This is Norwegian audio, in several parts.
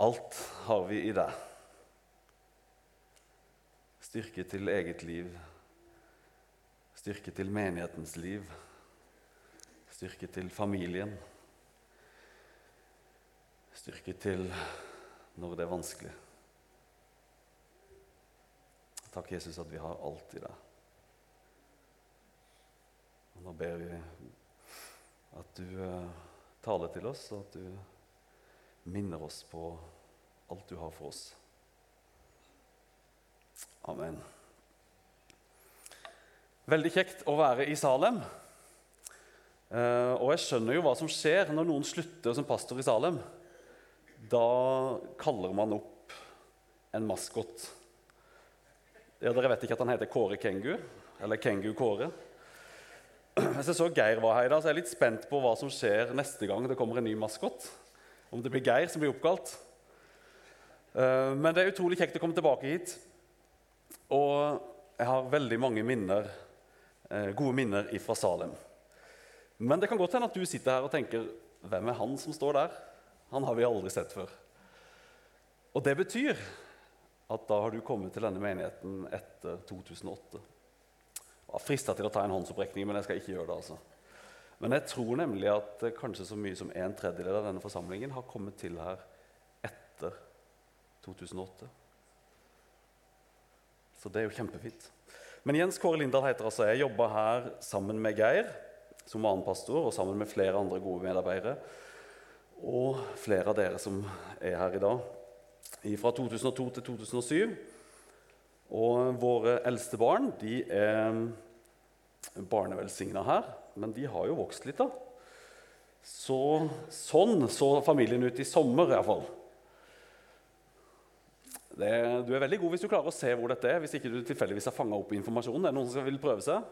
alt har vi i deg. Styrke til eget liv, styrke til menighetens liv, styrke til familien. Styrke til når det er vanskelig. Takk, Jesus, at vi har alt i deg. Og nå ber vi at du eh, taler til oss, og at du minner oss på alt du har for oss. Amen. Veldig kjekt å være i Salem. Eh, og jeg skjønner jo hva som skjer når noen slutter som pastor i Salem. Da kaller man opp en maskot. Ja, dere vet ikke at han heter Kåre Kengu, eller Kengu Kåre. Hvis jeg så Geir var her i dag, så er jeg litt spent på hva som skjer neste gang det kommer en ny maskot. Om det blir Geir som blir oppkalt. Eh, men det er utrolig kjekt å komme tilbake hit. Og jeg har veldig mange minner, eh, gode minner fra Salem. Men det kan godt hende at du sitter her og tenker hvem er han som står der? Han har vi aldri sett før. Og det betyr at da har du kommet til denne menigheten etter 2008. Jeg var frista til å ta en håndsopprekning, men jeg skal ikke gjøre det. altså. Men jeg tror nemlig at kanskje så mye som en tredjedel av denne forsamlingen har kommet til her etter 2008. Så det er jo kjempefint. Men Jens Kåre Lindahl heter altså. Jeg jobber her sammen med Geir som annen pastor og sammen med flere andre gode medarbeidere. Og flere av dere som er her i dag. Fra 2002 til 2007. Og våre eldste barn de er barnevelsigna her, men de har jo vokst litt, da. Så, sånn så familien ut i sommer, iallfall. Det, du er veldig god hvis du klarer å se hvor dette er, hvis ikke du tilfeldigvis har fanga opp informasjonen. Er det noen som vil prøve seg?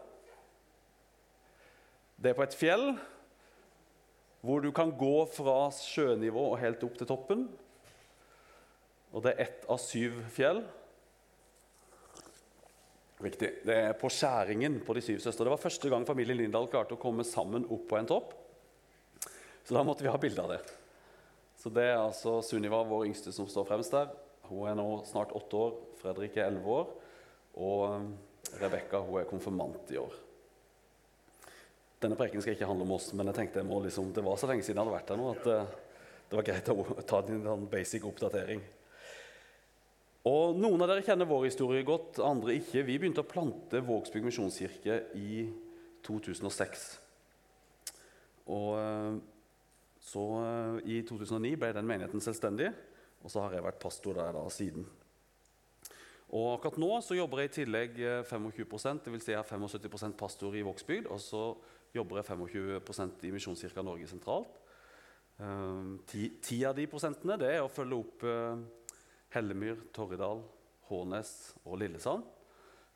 Det er på et fjell hvor du kan gå fra sjønivå og helt opp til toppen. Og det er ett av syv fjell. Riktig. Det er på skjæringen på De syv søstre. Det var første gang familien Lindahl klarte å komme sammen opp på en topp. Så da måtte vi ha bilde av det. Så det er altså Sunniva, vår yngste, som står fremst der. Hun er nå snart åtte år, Fredrik er elleve år, og um, Rebekka er konfirmant i år. Denne preken skal ikke handle om oss, men jeg tenkte jeg liksom, det var så lenge siden jeg hadde vært her nå at uh, det var greit å ta en basic oppdatering. Og Noen av dere kjenner vår historie godt, andre ikke. Vi begynte å plante Vågsbygd misjonskirke i 2006. Og uh, så uh, I 2009 ble den menigheten selvstendig. Og så har jeg vært pastor der da siden. Og akkurat nå så jobber jeg i tillegg 25% det vil si jeg er 75% pastor i Vågsbygd. Og så jobber jeg 25% i Misjonskirka Norge sentralt. Ti, ti, av de prosentene det er å følge opp Hellemyr, Torridal, Hånes og Lillesand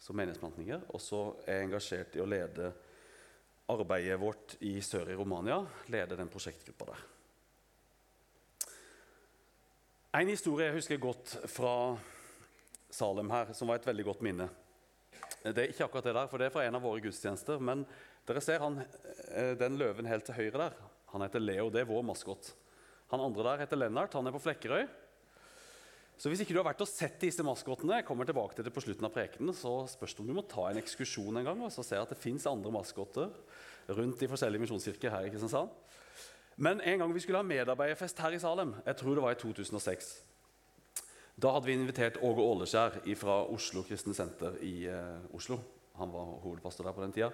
som menighetsplantninger. Og så er jeg engasjert i å lede arbeidet vårt i sør i Romania. Lede den prosjektgruppa der. En historie jeg husker godt fra Salem her, som var et veldig godt minne. Det er ikke akkurat det der, for det er fra en av våre gudstjenester. Men dere ser han, eh, den løven helt til høyre der. Han heter Leo. Det er vår maskot. Han andre der heter Lennart. Han er på Flekkerøy. Så hvis ikke du har vært og sett disse maskottene, jeg kommer tilbake til det på slutten av prekenen, så spørs det om du må ta en ekskursjon en gang og så se at det fins andre maskotter rundt i forskjellige misjonskirker her i Kristiansand. Men en gang vi skulle ha medarbeiderfest her i Salem, jeg tror det var i 2006 Da hadde vi invitert Åge Åleskjær fra Oslo Kristne Senter i eh, Oslo. Han var hovedpastor der på den tida.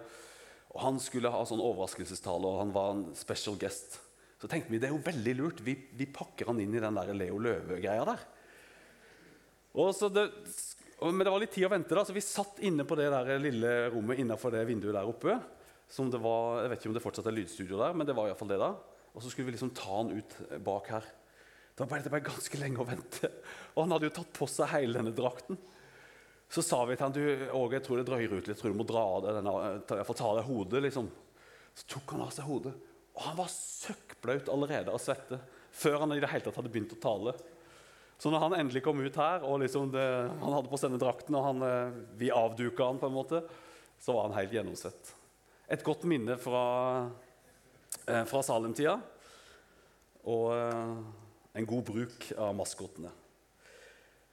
Og Han skulle ha sånn overraskelsestale, og han var en special guest. Så tenkte vi det er jo veldig lurt. Vi, vi pakker han inn i den der Leo Løve-greia der. Det, men det var litt tid å vente, da, så vi satt inne på det der lille rommet innenfor det vinduet der oppe. Som det var, jeg vet ikke om det fortsatt er lydstudio der, men det var i fall det da. Og så skulle vi liksom ta han ut bak her. Da ble det bare ganske lenge å vente. Og han hadde jo tatt på seg hele denne drakten. Så sa vi til han, du, Åge, jeg tror det drøyer ut litt. Jeg tror du må dra av deg denne, jeg får ta av deg hodet. liksom. Så tok han av seg hodet. Og han var søkkblaut allerede av svette. Før han i det hele tatt hadde begynt å tale. Så når han endelig kom ut her, og liksom det, han hadde på seg denne drakten, og han, eh, vi avduka han på en måte, så var han helt gjennomsvett. Et godt minne fra Eh, fra Salem-tida. og eh, en god bruk av maskotene.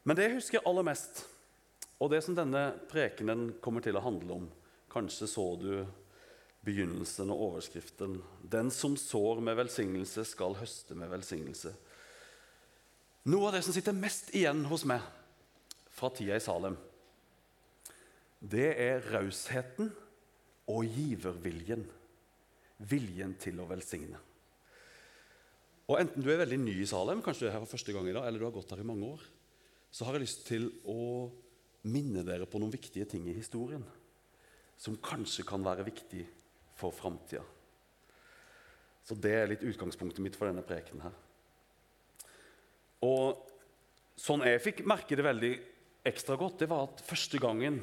Men det jeg husker aller mest, og det som denne prekenen kommer til å handle om Kanskje så du begynnelsen og overskriften. Den som sår med velsignelse, skal høste med velsignelse. Noe av det som sitter mest igjen hos meg fra tida i Salem, det er rausheten og giverviljen. Viljen til å velsigne. Og Enten du er veldig ny i Salem, kanskje du er her for første gang i dag, eller du har gått her i mange år, så har jeg lyst til å minne dere på noen viktige ting i historien som kanskje kan være viktig for framtida. Så det er litt utgangspunktet mitt for denne prekenen her. Og sånn jeg fikk merke det veldig ekstra godt, det var at første gangen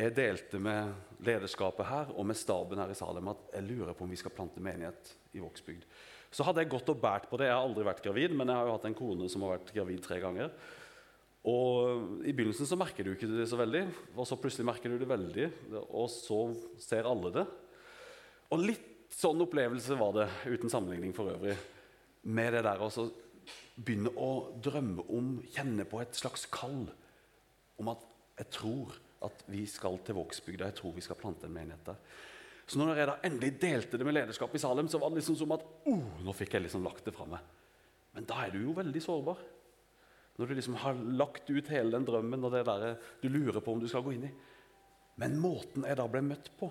jeg delte med lederskapet her og med staben her i Salem at jeg lurer på om vi skal plante menighet i Vågsbygd. Så hadde jeg gått og båret på det. Jeg har aldri vært gravid, men jeg har jo hatt en kone som har vært gravid tre ganger. Og I begynnelsen så merker du ikke det så veldig, og så plutselig merker du det veldig. Og så ser alle det. Og litt sånn opplevelse var det, uten sammenligning for øvrig, med det der å begynne å drømme om, kjenne på et slags kall om at jeg tror at vi skal til Vågsbygda. Jeg tror vi skal plante en menighet der. Så når jeg da endelig delte det med lederskapet i Salem, så var det liksom som at oh, nå fikk jeg liksom lagt det fra meg. Men da er du jo veldig sårbar. Når du liksom har lagt ut hele den drømmen og det der du lurer på om du skal gå inn i. Men måten jeg da ble møtt på,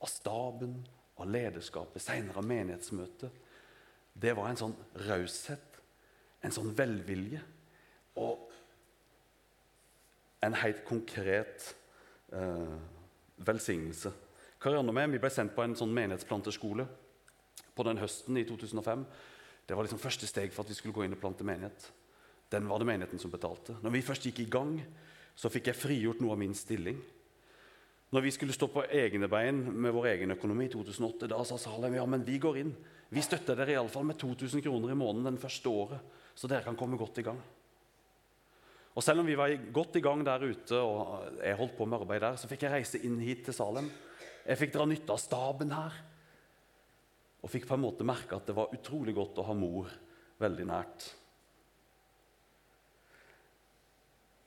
av staben, av lederskapet, seinere av menighetsmøtet, det var en sånn raushet, en sånn velvilje og en helt konkret eh, velsignelse. Karianne og meg vi ble sendt på en sånn menighetsplanterskole på den høsten i 2005. Det var liksom første steg for at vi skulle gå inn og plante menighet. Den var det menigheten som betalte. Når vi først gikk i gang, så fikk jeg frigjort noe av min stilling. Når vi skulle stå på egne bein med vår egen økonomi i 2008, da sa Salem ja, men vi går inn. Vi støtter dere iallfall med 2000 kroner i måneden den første året, så dere kan komme godt i gang. Og Selv om vi var godt i gang der ute, og jeg holdt på med arbeid der, så fikk jeg reise inn hit til Salem. Jeg fikk dra nytte av staben her. Og fikk på en måte merke at det var utrolig godt å ha mor veldig nært.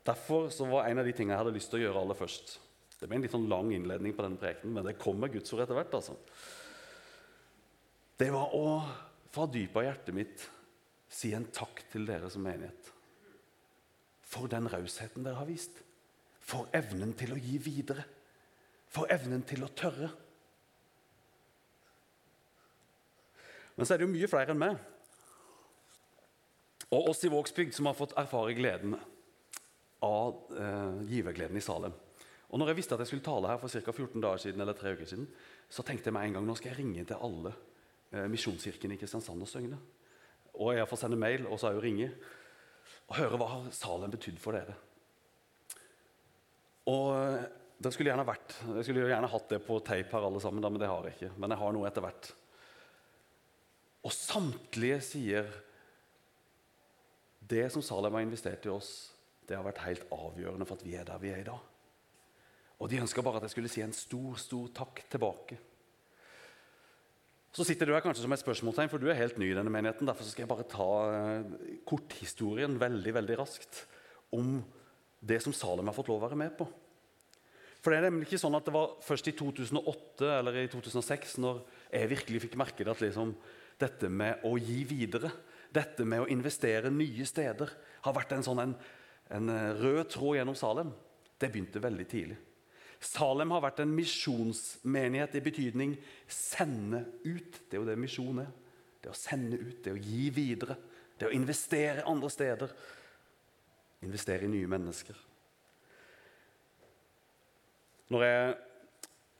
Derfor var en av de tingene jeg hadde lyst til å gjøre aller først Det ble en litt sånn lang innledning på denne prekenen, men det kommer Guds ord etter hvert. altså. Det var å fra dypet av hjertet mitt si en takk til dere som menighet for den rausheten dere har vist. For evnen til å gi videre. For evnen til å tørre. Men så er det jo mye flere enn meg og oss i Vågsbygd som har fått erfare gleden av eh, givergleden i Salem. Og når jeg visste at jeg skulle tale her for ca. 14 dager siden, eller tre uker siden, så tenkte jeg meg en gang nå skal jeg ringe til alle eh, misjonskirkene i Kristiansand og Søgne. Og jeg får sende mail, og så òg ringe og høre hva Salem betydd for dere. Og eh, det skulle gjerne vært, Jeg skulle gjerne hatt det på tape her, alle sammen, men det har jeg ikke. Men jeg har noe etter hvert. Og samtlige sier det som Salem har investert i oss, det har vært helt avgjørende for at vi er der vi er i dag. Og de ønska bare at jeg skulle si en stor, stor takk tilbake. Så sitter du her kanskje som et spørsmålstegn, for du er helt ny i denne menigheten. Derfor skal jeg bare ta eh, korthistorien veldig veldig raskt om det som Salem har fått lov å være med på. For det er nemlig ikke sånn at det var først i 2008 eller i 2006 når jeg virkelig fikk merke det at liksom, dette med å gi videre, dette med å investere nye steder, har vært en sånn en, en rød tråd gjennom Salem. Det begynte veldig tidlig. Salem har vært en misjonsmenighet i betydning sende ut. Det er jo det misjon er. Det å sende ut, det å gi videre. Det å investere andre steder. Investere i nye mennesker. Når jeg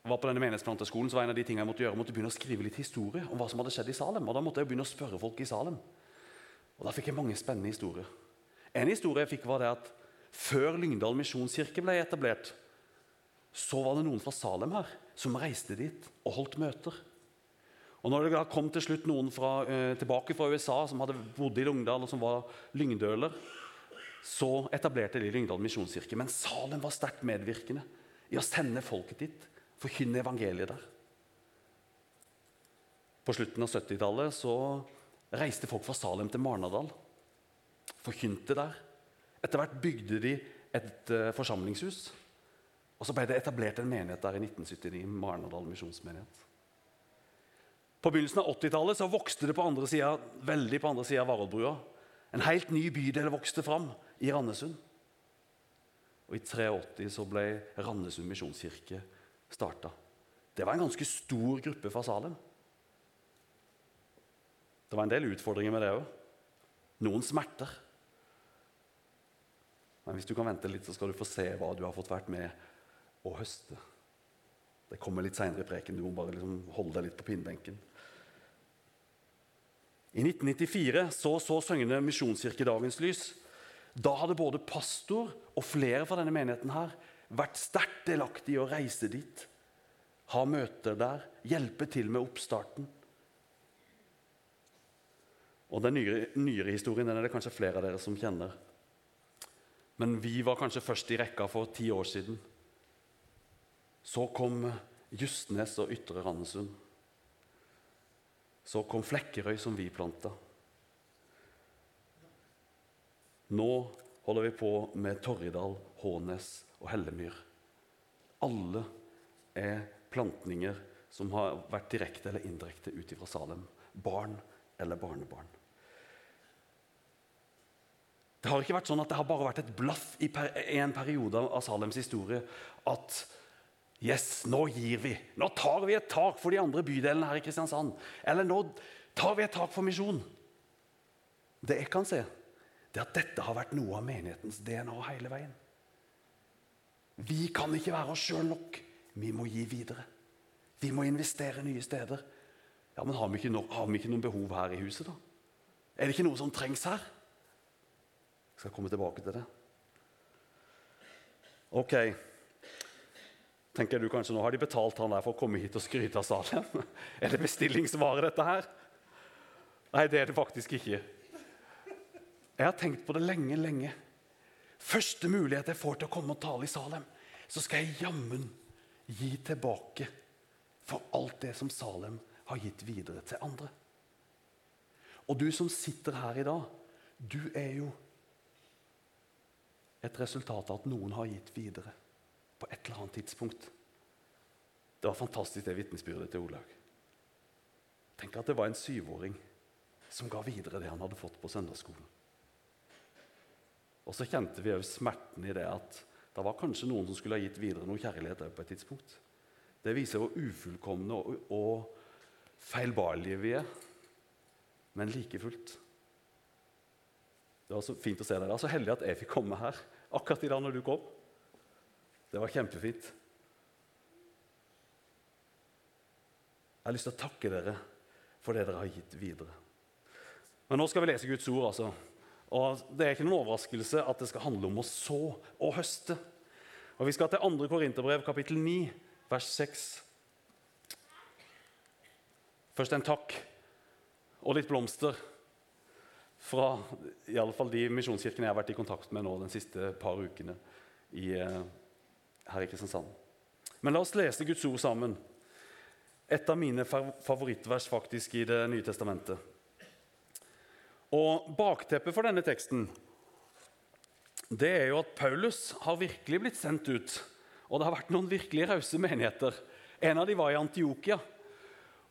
var på denne menighetsplanteskolen, så var en av de tingene jeg måtte gjøre, jeg måtte begynne å skrive litt historie om hva som hadde skjedd i Salem. Og Da måtte jeg begynne å spørre folk i Salem. Og Da fikk jeg mange spennende historier. En historie jeg fikk var det at Før Lyngdal misjonskirke ble etablert, så var det noen fra Salem her som reiste dit og holdt møter. Og når det da kom til slutt noen fra, eh, tilbake fra USA som hadde bodd i Lyngdal, og som var lyngdøler, så etablerte de Lyngdal misjonskirke. Men Salem var sterkt medvirkende i å sende folket dit, forkynne evangeliet der. På slutten av 70-tallet så reiste folk fra Salem til Marnardal. Forkynte der. Etter hvert bygde de et uh, forsamlingshus. Og så ble det etablert en menighet der i 1979, Marnardal misjonsmenighet. På begynnelsen av 80-tallet så vokste det på andre siden, veldig på andre sida av Varoddbrua. En helt ny bydel vokste fram i Randesund. Og I 83 så ble Randesund misjonskirke starta. Det var en ganske stor gruppe fra Salem. Det var en del utfordringer med det òg. Noen smerter. Men hvis du kan vente litt, så skal du få se hva du har fått vært med å høste. Det kommer litt seinere i preken. Du må bare liksom holde deg litt på pinnbenken. I 1994 så, så Søgne misjonskirke dagens lys. Da hadde både pastor og flere fra denne menigheten her vært sterkt delaktige i å reise dit, ha møter der, hjelpe til med oppstarten. Og Den nyere, nyere historien den er det kanskje flere av dere som kjenner. Men vi var kanskje først i rekka for ti år siden. Så kom Justnes og Ytre Randesund. Så kom Flekkerøy, som vi planta. Nå holder vi på med Torridal, Hånes og Hellemyr. Alle er plantninger som har vært direkte eller indirekte ut fra Salem. Barn eller barnebarn. Det har ikke vært sånn at det har bare vært et blaff i, en periode av Salems historie at Yes, nå gir vi. Nå tar vi et tak for de andre bydelene her i Kristiansand. Eller nå tar vi et tak for misjon. Det jeg kan se, det er at dette har vært noe av menighetens DNA hele veien. Vi kan ikke være oss sjøl nok. Vi må gi videre. Vi må investere nye steder. Ja, Men har vi, ikke no har vi ikke noen behov her i huset, da? Er det ikke noe som trengs her? Jeg skal komme tilbake til det. Ok. Tenker du kanskje, Nå har de betalt han der for å komme hit og skryte av Salem. Er det bestillingsvare, dette her? Nei, det er det faktisk ikke. Jeg har tenkt på det lenge, lenge. Første mulighet jeg får til å komme og tale i Salem, så skal jeg jammen gi tilbake for alt det som Salem har gitt videre til andre. Og du som sitter her i dag, du er jo et resultat av at noen har gitt videre på et eller annet tidspunkt. Det var fantastisk, det vitnesbyrdet til Olaug. Tenk at det var en syvåring som ga videre det han hadde fått på søndagsskolen. Og så kjente vi òg smerten i det at det var kanskje noen som skulle ha gitt videre noe kjærlighet på et tidspunkt. Det viser hvor ufullkomne og, og feilbarlige vi er, men like fullt. Det var så fint å se dere. Så heldig at jeg fikk komme her akkurat i dag når du kom. Det var kjempefint. Jeg har lyst til å takke dere for det dere har gitt videre. Men nå skal vi lese Guds ord. altså. Og Det er ikke noen overraskelse at det skal handle om å så og høste. Og Vi skal til 2. Korinterbrev, kapittel 9, vers 6. Først en takk og litt blomster fra i alle fall de misjonskirkene jeg har vært i kontakt med nå de siste par ukene i, eh, her i Kristiansand. Men la oss lese Guds ord sammen. Et av mine favorittvers faktisk i Det nye testamentet. Og Bakteppet for denne teksten det er jo at Paulus har virkelig blitt sendt ut. Og det har vært noen virkelig rause menigheter. En av dem var i Antiokia,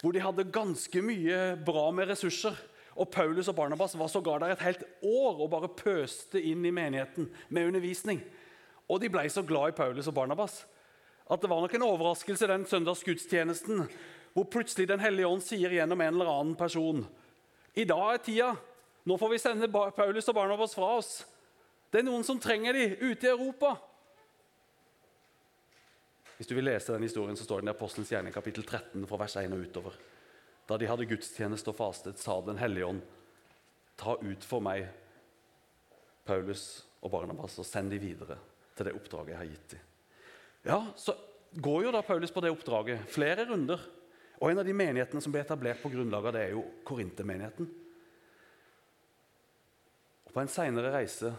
hvor de hadde ganske mye bra med ressurser. Og Paulus og Barnabas var sågar der et helt år og bare pøste inn i menigheten med undervisning. Og de ble så glad i Paulus og Barnabas at det var nok en overraskelse den søndagsgudstjenesten hvor plutselig Den hellige ånd sier gjennom en eller annen person I dag er tida. Nå får vi sende Paulus og Barnabas fra oss. Det er noen som trenger dem ute i Europa. Hvis du vil lese den historien, så står den i Apostelens gjerning kapittel 13 fra vers 1 og utover. Da de hadde gudstjeneste og fastet, sa Den hellige ånd, ta ut for meg Paulus og Barnabas og send dem videre til det oppdraget jeg har gitt dem. Ja, så går jo da Paulus på det oppdraget flere runder. Og En av de menighetene som ble etablert på grunnlag av det, er jo Korintermenigheten. Og På en seinere reise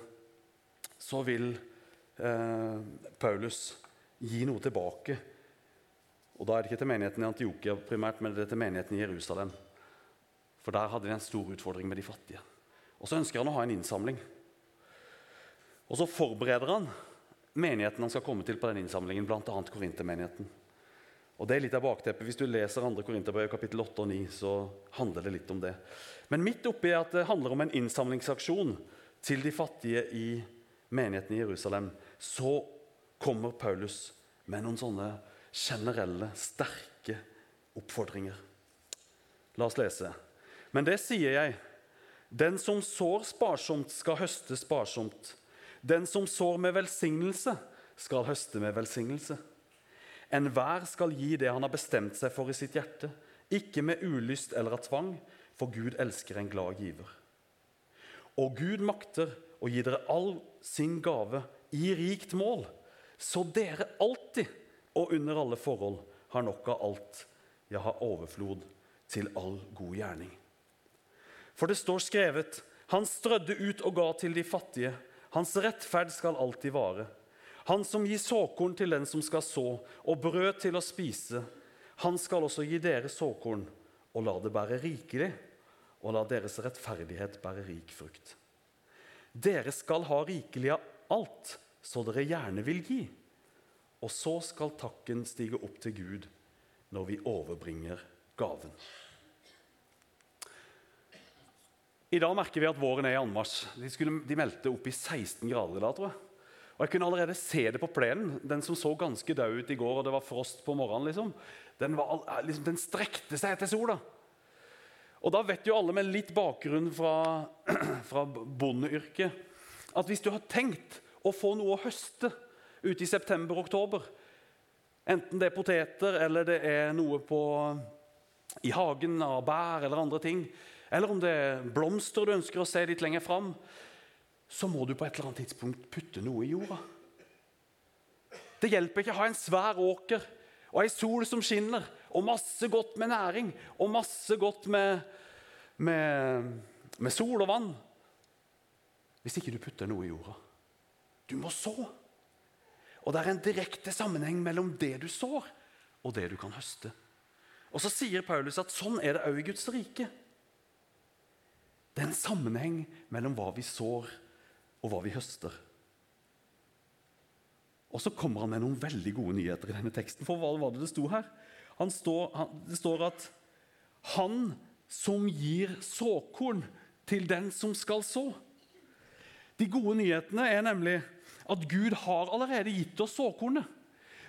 så vil eh, Paulus gi noe tilbake og Da er det ikke til menigheten i Antiokia primært, men det er til menigheten i Jerusalem. For der hadde de en stor utfordring med de fattige. Og så ønsker han å ha en innsamling. Og så forbereder han menigheten han skal komme til på den innsamlingen, bl.a. Korintermenigheten. Og det er litt av bakteppet. Hvis du leser 2. Korinterbrev kapittel 8 og 9, så handler det litt om det. Men midt oppi at det handler om en innsamlingsaksjon til de fattige i menigheten i Jerusalem, så kommer Paulus med noen sånne generelle, sterke oppfordringer. La oss lese. Men det sier jeg. Den som sår sparsomt, skal høste sparsomt. Den som sår med velsignelse, skal høste med velsignelse. Enhver skal gi det han har bestemt seg for i sitt hjerte, ikke med ulyst eller av tvang, for Gud elsker en glad giver. Og Gud makter å gi dere all sin gave i rikt mål, så dere alltid og under alle forhold har nok av alt, ja, har overflod til all god gjerning. For det står skrevet:" Han strødde ut og ga til de fattige. Hans rettferd skal alltid vare. Han som gir såkorn til den som skal så, og brød til å spise. Han skal også gi dere såkorn, og la det bære rikelig, og la deres rettferdighet bære rik frukt. Dere skal ha rikelig av alt, så dere gjerne vil gi. Og så skal takken stige opp til Gud når vi overbringer gaven. I dag merker vi at våren er i anmarsj. De, skulle, de meldte opp i 16 grader i dag, tror jeg. Og Jeg kunne allerede se det på plenen. Den som så ganske død ut i går, og det var frost på morgenen, liksom, den, var, liksom, den strekte seg etter sola. Og da vet jo alle med litt bakgrunn fra, fra bondeyrket at hvis du har tenkt å få noe å høste ute i september-oktober, enten det er poteter eller det er noe på, i hagen av bær eller andre ting, eller om det er blomster du ønsker å se litt lenger fram, så må du på et eller annet tidspunkt putte noe i jorda. Det hjelper ikke å ha en svær åker og ei sol som skinner, og masse godt med næring og masse godt med, med, med sol og vann, hvis ikke du putter noe i jorda. Du må så. Og det er en direkte sammenheng mellom det du sår, og det du kan høste. Og så sier Paulus at sånn er det òg i Guds rike. Det er en sammenheng mellom hva vi sår, og hva vi høster. Og så kommer han med noen veldig gode nyheter i denne teksten. For hva var det det sto her? Står, han, det står at 'Han som gir såkorn til den som skal så'. De gode nyhetene er nemlig at Gud har allerede gitt oss såkornet.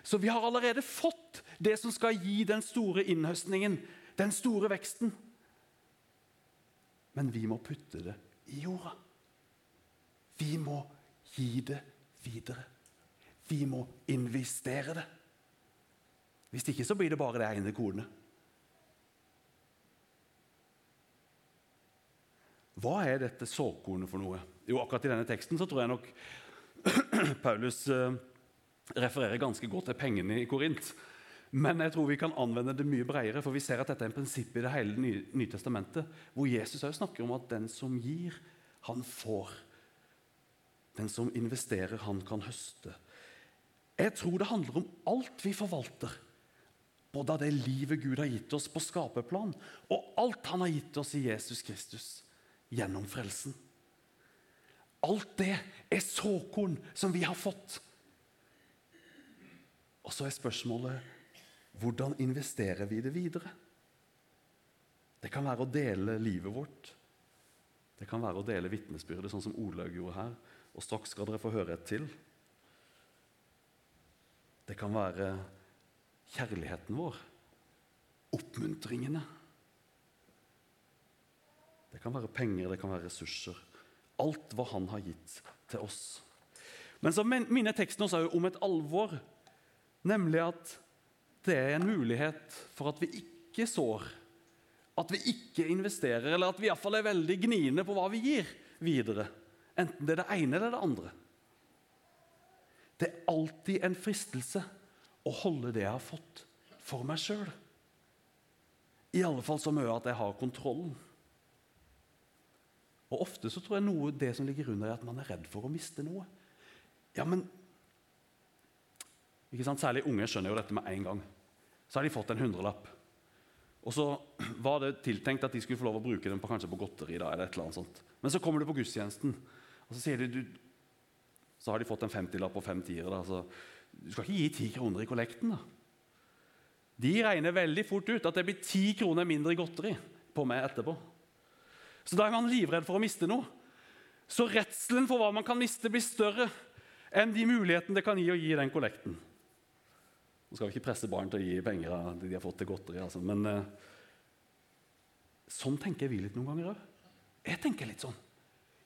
Så vi har allerede fått det som skal gi den store innhøstningen, den store veksten men vi må putte det i jorda. Vi må gi det videre. Vi må investere det. Hvis ikke så blir det bare det ene kornet. Hva er dette såkornet for noe? Jo, Akkurat i denne teksten så tror jeg nok Paulus eh, refererer ganske godt til pengene i Korint. Men jeg tror vi kan anvende det mye bredere, for vi ser at dette er en prinsipp i det hele Nye, testamentet, hvor Jesus også snakker om at den som gir, han får. Den som investerer, han kan høste. Jeg tror det handler om alt vi forvalter. Både av det livet Gud har gitt oss på skaperplan, og alt han har gitt oss i Jesus Kristus gjennom frelsen. Alt det er såkorn som vi har fått. Og så er spørsmålet hvordan investerer vi det videre? Det kan være å dele livet vårt. Det kan være å dele vitnesbyrdet, sånn som Olaug gjorde her. Og straks skal dere få høre et til. Det kan være kjærligheten vår. Oppmuntringene. Det kan være penger, det kan være ressurser. Alt hva han har gitt til oss. Men så minner teksten oss om et alvor, nemlig at det er en mulighet for at vi ikke sår, at vi ikke investerer, eller at vi iallfall er veldig gniende på hva vi gir videre. Enten det er det ene eller det andre. Det er alltid en fristelse å holde det jeg har fått, for meg sjøl. I alle fall så mye at jeg har kontrollen. Og Ofte så tror jeg noe det som ligger under, er at man er redd for å miste noe. Ja, men ikke sant? Særlig unge skjønner jo dette med en gang. Så har de fått en hundrelapp. Og så var det tiltenkt at de skulle få lov å bruke den på, kanskje på godteri. da, eller et eller annet sånt. Men så kommer du på gudstjenesten, og så sier de, du, så har de fått en 50-lapp og fem tiere. da, så Du skal ikke gi ti kroner i kollekten. da. De regner veldig fort ut at det blir ti kroner mindre i godteri på meg etterpå. Så da er man livredd for å miste noe. Så redselen for hva man kan miste, blir større enn de mulighetene det kan gi å gi den kollekten. Nå skal vi ikke presse barn til å gi penger av det de har fått til godteri, altså. men eh, sånn tenker vi litt noen ganger òg. Jeg tenker litt sånn.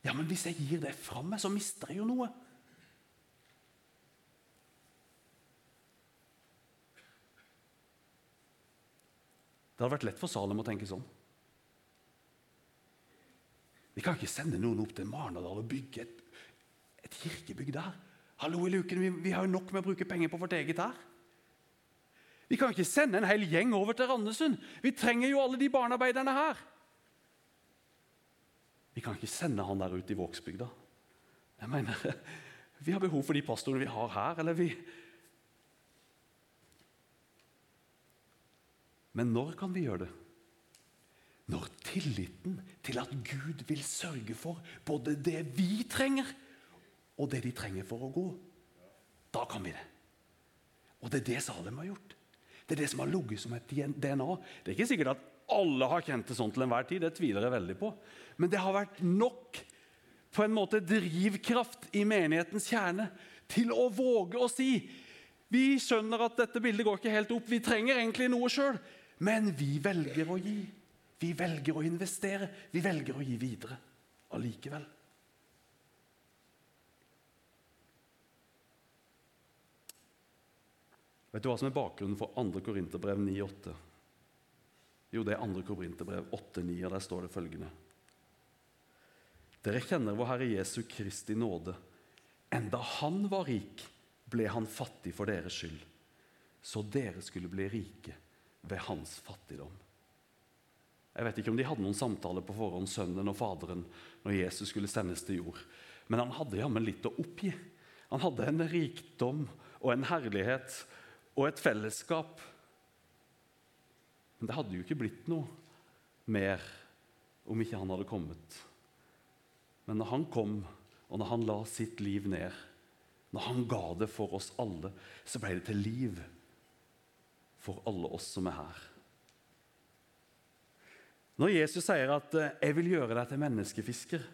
Ja, men hvis jeg gir det fra meg, så mister jeg jo noe. Det hadde vært lett for Salem å tenke sånn. Vi kan ikke sende noen opp til Marnardal og bygge et, et kirkebygg der. Hallo i luken, vi, vi, har jo nok med å bruke penger på vårt eget her. Vi kan ikke sende en hel gjeng over til Randesund. Vi trenger jo alle de barnearbeiderne her. Vi kan ikke sende han der ute i Vågsbygda. Jeg mener, Vi har behov for de pastorene vi har her. eller vi... Men når kan vi gjøre det? Når tilliten til at Gud vil sørge for både det vi trenger, og det de trenger for å gå. Da kan vi det. Og det er det Salem har gjort. Det er det som har ligget som et DNA. Det er ikke sikkert at alle har kjent det sånn til enhver tid. Det tviler jeg veldig på. Men det har vært nok på en måte drivkraft i menighetens kjerne til å våge å si vi skjønner at dette bildet går ikke helt opp, vi trenger egentlig noe sjøl, men vi velger å gi. Vi velger å investere. Vi velger å gi videre allikevel. Vet du hva som er bakgrunnen for 2. Korinterbrev 9,8? Jo, det er 2. Korinterbrev 8,9, og der står det følgende. Dere kjenner vår Herre Jesu Kristi nåde. Enda han var rik, ble han fattig for deres skyld, så dere skulle bli rike ved hans fattigdom. Jeg vet ikke om de hadde noen samtale på forhånd, sønnen og faderen, når Jesus skulle sendes til jord. Men han hadde jammen litt å oppgi. Han hadde en rikdom og en herlighet og et fellesskap. Men det hadde jo ikke blitt noe mer om ikke han hadde kommet. Men når han kom, og når han la sitt liv ned, når han ga det for oss alle, så ble det til liv for alle oss som er her. Når Jesus sier at eh, 'jeg vil gjøre deg til menneskefisker',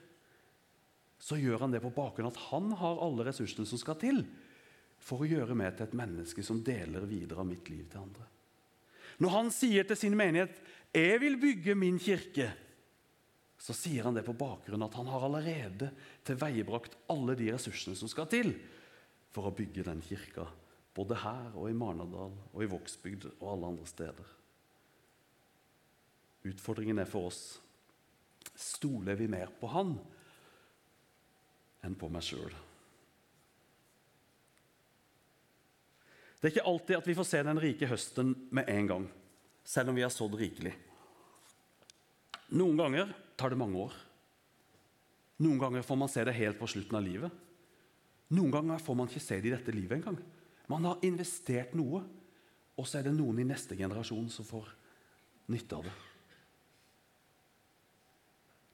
så gjør han det på bakgrunn av at han har alle ressursene som skal til for å gjøre meg til et menneske som deler videre av mitt liv til andre. Når han sier til sin menighet 'Jeg vil bygge min kirke', så sier han det på bakgrunn av at han har allerede tilveiebrakt alle de ressursene som skal til for å bygge den kirka, både her og i Marnardal og i Vågsbygd og alle andre steder. Utfordringen er for oss stoler vi mer på han enn på meg sjøl. Det er ikke alltid at vi får se den rike høsten med en gang, selv om vi har sådd rikelig. Noen ganger tar det mange år. Noen ganger får man se det helt på slutten av livet. Noen ganger får man ikke se det i dette livet engang. Man har investert noe, og så er det noen i neste generasjon som får nytte av det.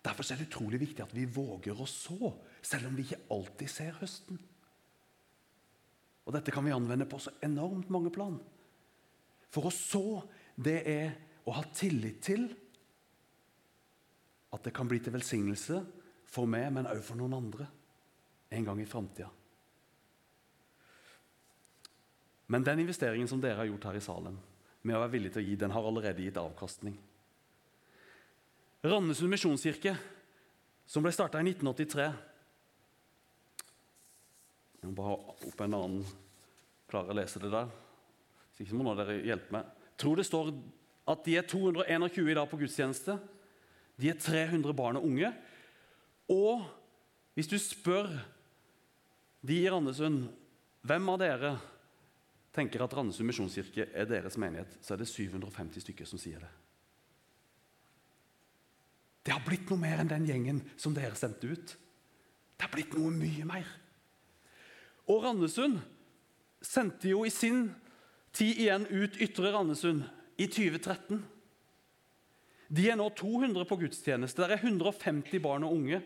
Derfor er det utrolig viktig at vi våger å så, selv om vi ikke alltid ser høsten. Og dette kan vi anvende på så enormt mange plan. For å så, det er å ha tillit til at det kan bli til velsignelse for meg, men også for noen andre en gang i framtida. Men den investeringen som dere har gjort her i salen, med å være villig til å gi, den har allerede gitt avkastning. Randesund misjonskirke, som ble starta i 1983 jeg må bare ha opp en annen Klarer å lese det der? Hvis ikke må dere hjelpe meg. Jeg tror det står at de er 221 i dag på gudstjeneste. De er 300 barn og unge. Og hvis du spør de i Randesund hvem av dere tenker at Randesund misjonskirke er deres menighet, så er det 750 stykker som sier det. Det har blitt noe mer enn den gjengen som dere sendte ut. Det har blitt noe mye mer. Og Randesund sendte jo i sin tid igjen ut Ytre Randesund i 2013. De er nå 200 på gudstjeneste. Det er 150 barn og unge.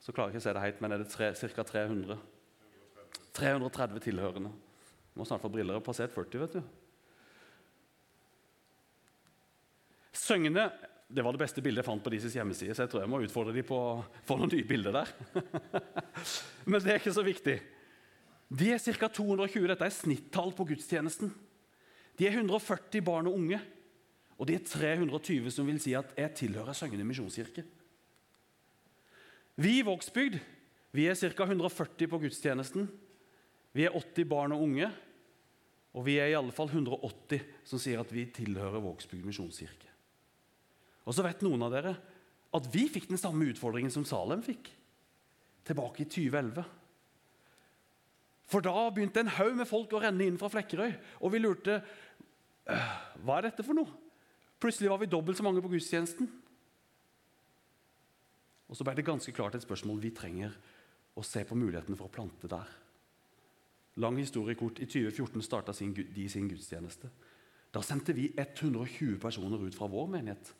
Så klarer jeg ikke å se det helt, men er det ca. 300? 330 tilhørende. Må snart få briller. Passert 40, vet du. Søngene det var det beste bildet jeg fant på deres hjemmeside, så jeg tror jeg må utfordre dem på å få noen nye bilder der. Men det er ikke så viktig. De er ca. 220. Dette er snittall på gudstjenesten. De er 140 barn og unge. Og de er 320 som vil si at jeg tilhører Søgne misjonskirke. Vi i Vågsbygd vi er ca. 140 på gudstjenesten. Vi er 80 barn og unge. Og vi er i alle fall 180 som sier at vi tilhører Vågsbygd misjonskirke. Og så vet noen av dere at vi fikk den samme utfordringen som Salem fikk. Tilbake i 2011. For da begynte en haug med folk å renne inn fra Flekkerøy, og vi lurte «Øh, hva er dette for noe. Plutselig var vi dobbelt så mange på gudstjenesten. Og så ble det ganske klart et spørsmål vi trenger å se på mulighetene for å plante der. Lang historiekort. I 2014 starta de sin gudstjeneste. Da sendte vi 120 personer ut fra vår menighet.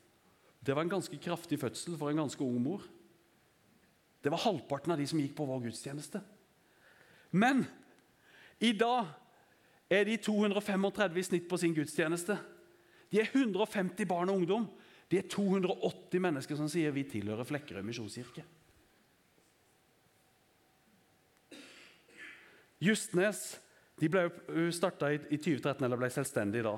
Det var en ganske kraftig fødsel for en ganske ung mor. Det var halvparten av de som gikk på vår gudstjeneste. Men i dag er de 235 i snitt på sin gudstjeneste. De er 150 barn og ungdom. De er 280 mennesker som sier vi tilhører Flekkerøy misjonskirke. Justnes de ble starta i 2013 eller ble selvstendig da.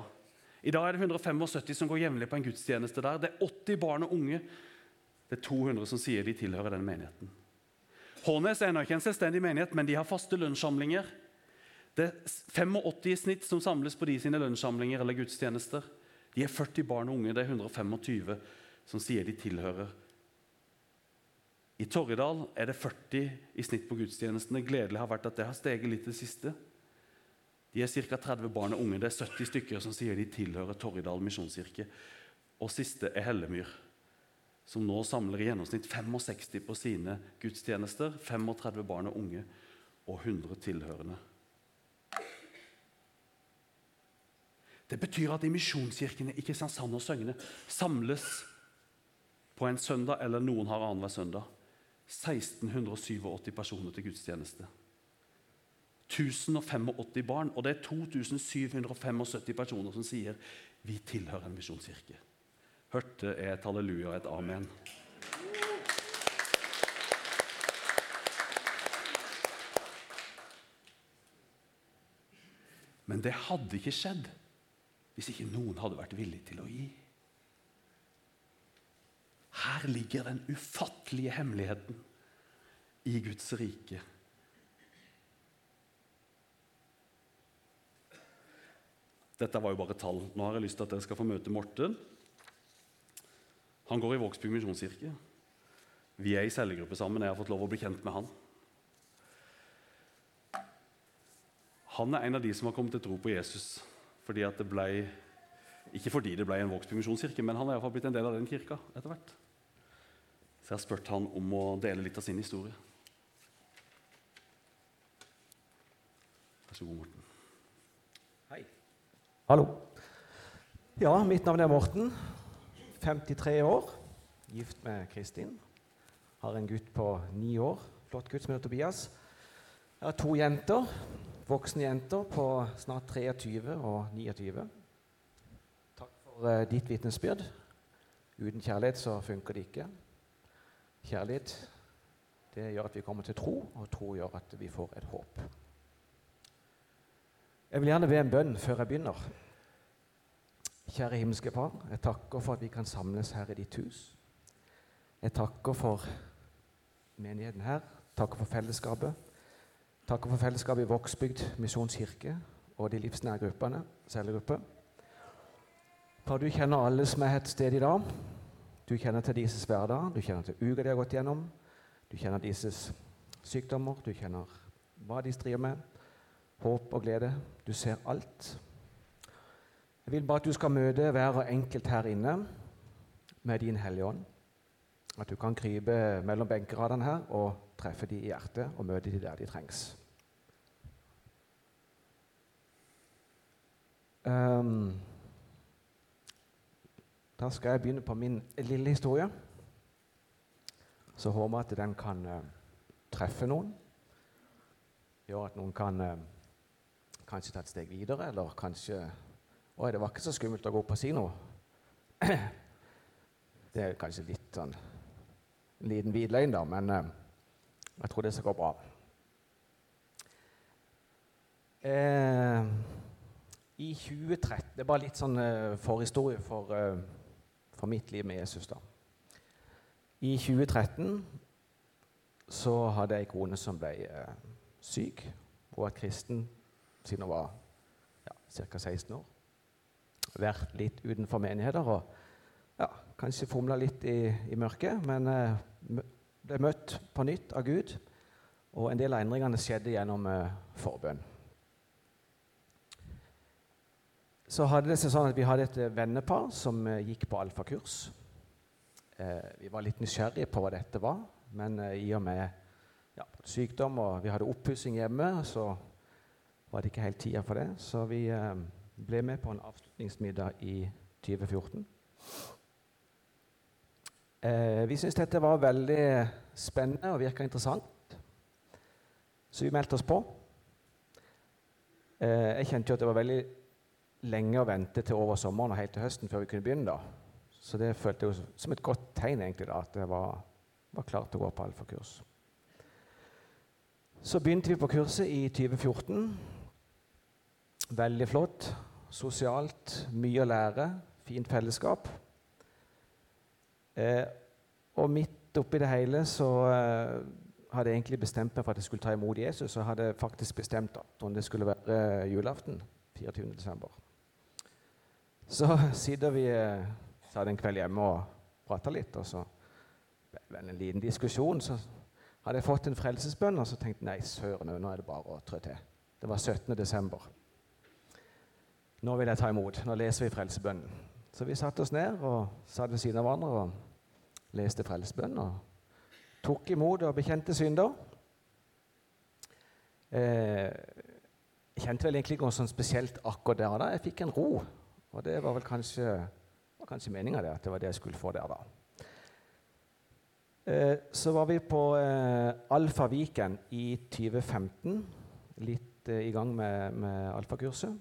I dag er det 175 som går jevnlig på en gudstjeneste der. Det er 80 barn og unge. Det er 200 som sier de tilhører den menigheten. Hånes er ennå ikke en selvstendig menighet, men de har faste lønnssamlinger. Det er 85 i snitt som samles på de sine lønnssamlinger eller gudstjenester. De er 40 barn og unge. Det er 125 som sier de tilhører. I Torridal er det 40 i snitt på gudstjenestene. Gledelig har vært at det har steget litt det siste. De er ca. 30 barn og unge. Det er 70 stykker som sier de tilhører Torridal misjonskirke. Og siste er Hellemyr, som nå samler i gjennomsnitt 65 på sine gudstjenester. 35 barn og unge og 100 tilhørende. Det betyr at i misjonskirkene i Kristiansand og Søgne samles på en søndag, eller noen har annenhver søndag, 1687 personer til gudstjeneste. 1085 barn, og det er 2775 personer som sier vi tilhører en misjonskirke. Hørte et halleluja og et amen. Men det hadde ikke skjedd hvis ikke noen hadde vært villig til å gi. Her ligger den ufattelige hemmeligheten i Guds rike. Dette var jo bare tall. Nå har jeg lyst til at dere skal få møte Morten. Han går i Vågsbygd misjonskirke. Vi er i cellegruppe sammen. Jeg har fått lov å bli kjent med han. Han er en av de som har kommet til tro på Jesus fordi at det ble, ikke fordi det ble en Vågsbygd misjonskirke, men han har iallfall blitt en del av den kirka etter hvert. Så jeg har spurt han om å dele litt av sin historie. Vær så god, Morten. Hallo. Ja, mitt navn er Morten. 53 år. Gift med Kristin. Har en gutt på ni år. Flott gutt som heter Tobias. Jeg har to jenter. Voksne jenter på snart 23 og 29. Takk for uh, ditt vitnesbyrd. Uten kjærlighet så funker det ikke. Kjærlighet det gjør at vi kommer til tro, og tro gjør at vi får et håp. Jeg vil gjerne be en bønn før jeg begynner. Kjære himmelske Far, jeg takker for at vi kan samles her i ditt hus. Jeg takker for menigheten her, takker for fellesskapet. Takker for fellesskapet i Vågsbygd misjonskirke og de livsnære gruppene, cellegruppe. Far, du kjenner alle som er et sted i dag. Du kjenner til deres hverdag, du kjenner til uka de har gått gjennom. Du kjenner deres sykdommer, du kjenner hva de strir med håp og glede. Du ser alt. Jeg vil bare at du skal møte hver enkelt her inne med din Hellige Ånd. At du kan krype mellom benkeradene her og treffe dem i hjertet og møte dem der de trengs. Um, Da skal jeg begynne på min lille historie. Så håper jeg at den kan uh, treffe noen. Gjøre at noen kan uh, kanskje ta et steg videre, eller kanskje Oi, det var ikke så skummelt å gå opp og si noe. Det er kanskje litt sånn en liten hvit løgn, da, men eh, jeg tror det skal gå bra. Eh, I 2013 Det er bare litt sånn eh, forhistorie for, uh, for, mitt liv med Jesus. da. I 2013 så hadde jeg ei kone som ble uh, syk. Hun var kristen siden hun var ja, ca. 16 år. Vært litt utenfor menigheter og ja, kanskje fomla litt i, i, mørket. Men ble møtt på nytt av Gud, og en del av endringene skjedde gjennom forbønn. Så hadde det seg sånn at Vi hadde et eh, vennepar som eh, gikk på alfakurs. Eh, vi var litt nysgjerrige på hva dette var, men eh, i og med ja, sykdom og vi hadde oppussing hjemme, så var det ikke helt tida for det. Så vi eh, ble med på en avslutningsmiddag i 2014. Eh, vi syntes dette var veldig spennende og virka interessant, så vi meldte oss på. jeg kjente jo at det var veldig lenge å vente til over sommeren og helt til høsten før vi kunne begynne. da. Så det følte jeg som et godt tegn egentlig da, at jeg var, var klar til å gå på alfakurs. Så begynte vi på kurset i 2014. Veldig flott. Sosialt, mye å lære, fint fellesskap. Eh, og midt oppi det hele så eh, hadde jeg egentlig bestemt meg for at jeg skulle ta imot Jesus. Og hadde faktisk bestemt om det skulle være julaften 24. desember. Så sitter vi eh, satt en kveld hjemme og prata litt, og så ble en liten diskusjon. Så hadde jeg fått en frelsesbønn, og så tenkte jeg nei, søren, nå er det bare å trå til. Det var 17. desember. Nå vil jeg ta imot. Nå leser vi frelsebønnen. Så vi satte oss ned og satt ved siden av hverandre og leste frelsebønnen. Og tok imot og bekjente synder. Eh, jeg kjente vel egentlig ikke noe sånn spesielt akkurat der da. Jeg fikk en ro og det var vel kanskje, var kanskje meninga at det var det jeg skulle få der, da. Eh, så var vi på eh, Alfa Viken i 2015, litt eh, i gang med, med alfakurset.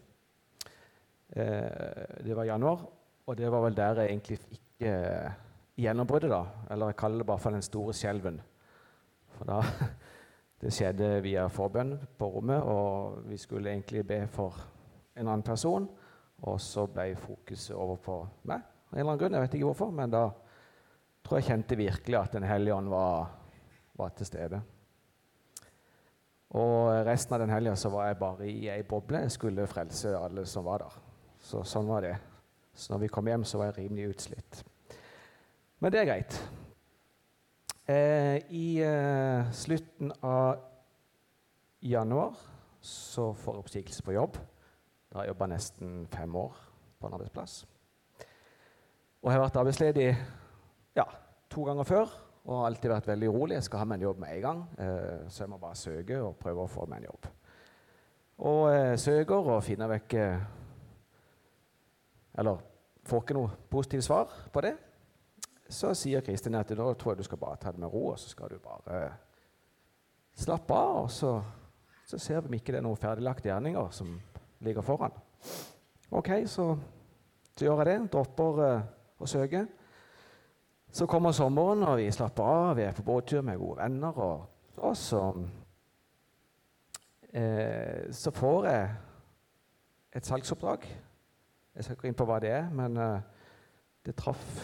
Eh, det var januar, og det var vel der jeg egentlig fikk eh, gjennombruddet, da. Eller jeg kaller det bare for den store skjelven. For da Det skjedde via forbønn på rommet, og vi skulle egentlig be for en annen person. Og så ble fokuset over på meg. Av en eller annen grunn, jeg vet ikke hvorfor, men da tror jeg kjente virkelig at Den hellige ånd var, var, til stede. Og resten av den helga var jeg bare i ei boble. Jeg skulle frelse alle som var der. Så sånn var det. Så når vi kom hjem, så var jeg rimelig utslitt. Men det er greit. Eh, I eh, slutten av januar så får jeg oppsigelse på jobb. Da har jeg jobba nesten fem år på en arbeidsplass. Og jeg har vært arbeidsledig ja, to ganger før og har alltid vært veldig urolig. Jeg skal ha meg en jobb med en gang, eh, så jeg må bare søke og prøve å få meg en jobb. Og eh, søker og finner vekk eh, Eller får ikke noe positivt svar på det. Så sier Kristin at nå tror jeg du skal bare ta det med ro, og så skal du bare slappe av. Og så, så ser vi om ikke det er noen ferdiglagte gjerninger som ligger foran. OK, så, så gjør jeg det. Dropper uh, å søke. Så kommer sommeren, og vi slapper av. Vi er på båttur med gode venner. Og, og så, uh, så får jeg et salgsoppdrag. Jeg skal ikke gå inn på hva det er, men uh, det traff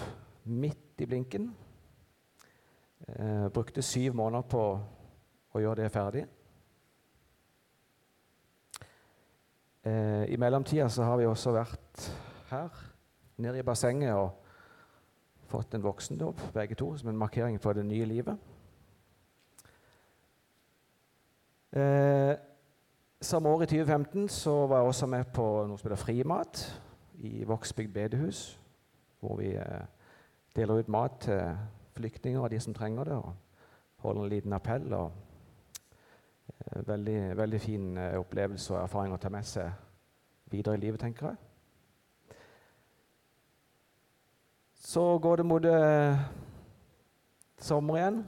midt i blinken. Jeg brukte syv måneder på å gjøre det ferdig. Eh, I mellomtida så har vi også vært her, nede i bassenget, og fått en voksendåp, begge to, som en markering for det nye livet. Eh, samme år, i 2015, så var jeg også med på noe som heter Frimat i Vågsbygd bedehus, hvor vi eh, deler ut mat til flyktninger og de som trenger det, og holder en liten appell. og Eh, veldig, veldig fin eh, opplevelse og erfaring å ta med seg videre i livet, tenker jeg. Så går det mot sommer igjen.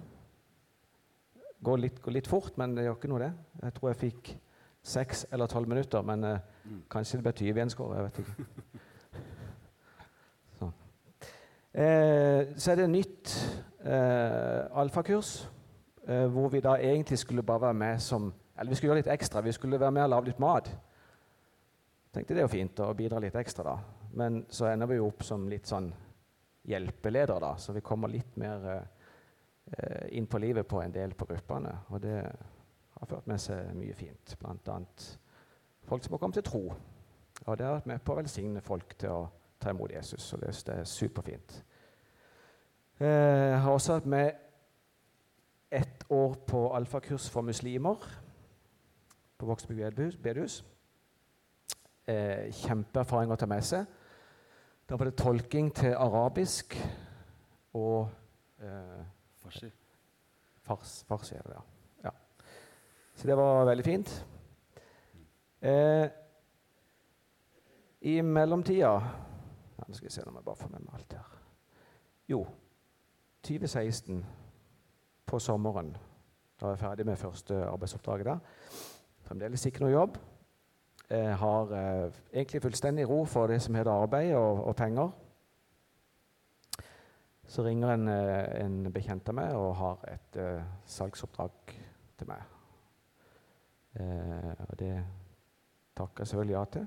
Går litt, går litt fort, men det gjør ikke noe, det. Jeg tror jeg fikk seks eller tolv minutter, men. Kanskje det blir 20. Jeg vet ikke. Så, Eh, så er det nytt eh, alfakurs, eh, hvor vi da egentlig skulle bare være med som Eller vi skulle gjøre litt ekstra. Vi skulle være med og lage litt mat. Tenkte det er jo fint å bidra litt ekstra, da. Men så ender vi jo opp som litt sånn hjelpeledere, da. Så vi kommer litt mer eh, inn på livet på en del på gruppene. Og det har ført med seg mye fint. Bl.a. folk som har kommet til tro. Og det har vært med på å velsigne folk til å ta imot Jesus. Og det, det er superfint. Eh, jeg har også vært med ett år på alfakurs for muslimer på Vågsby bedehus. Eh, kjempeerfaring å ta med seg. Da var det tolking til arabisk og eh, Farsi. Fars, farsi er det, ja. ja. Så det var veldig fint. Eh, I mellomtida Nå skal jeg se om jeg bare får med meg alt her. Jo, 2016, på sommeren, da er jeg ferdig med første arbeidsoppdraget der. Fremdeles ikke noe jobb. Jeg eh, har eh, egentlig fullstendig ro for det som heter arbeid og, og penger. Så ringer en, eh, en bekjent av meg og har et uh, salgsoppdrag til meg. Eh, og det takker selvfølgelig ja til.